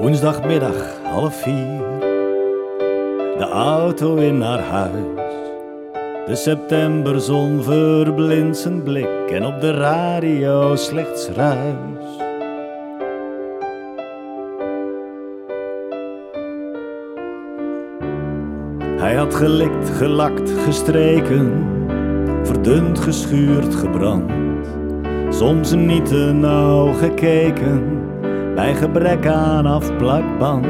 Woensdagmiddag half vier. De auto in naar huis. De septemberzon verblindt zijn blik en op de radio slechts ruis. Hij had gelikt, gelakt, gestreken, verdund, geschuurd, gebrand. Soms niet te nauw gekeken, bij gebrek aan afplakband.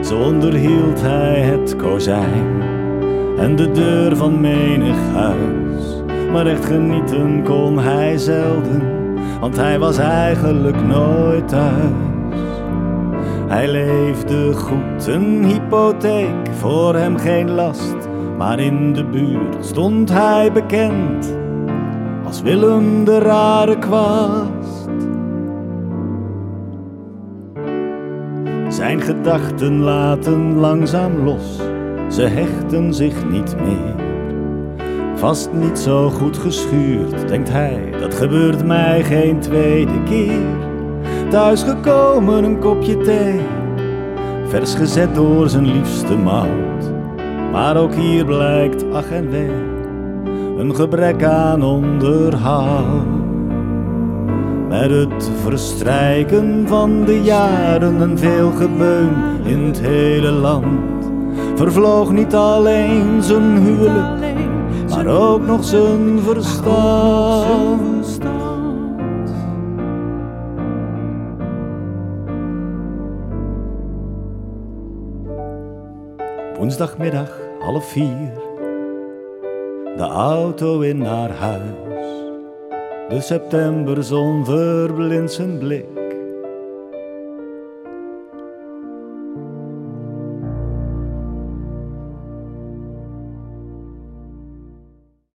Zo onderhield hij het kozijn en de deur van menig huis. Maar echt genieten kon hij zelden, want hij was eigenlijk nooit thuis. Hij leefde goed, een hypotheek, voor hem geen last. Maar in de buurt stond hij bekend als Willem de rare kwast. Zijn gedachten laten langzaam los, ze hechten zich niet meer. Vast niet zo goed geschuurd, denkt hij, dat gebeurt mij geen tweede keer. Thuis gekomen een kopje thee, vers gezet door zijn liefste mout. Maar ook hier blijkt ach en wee, een gebrek aan onderhoud. Met het verstrijken van de jaren en veel gebeun in het hele land, vervloog niet alleen zijn huwelijk, maar ook nog zijn verstand. Woensdagmiddag half vier. De auto in naar huis. De septemberzon verblindt zijn blik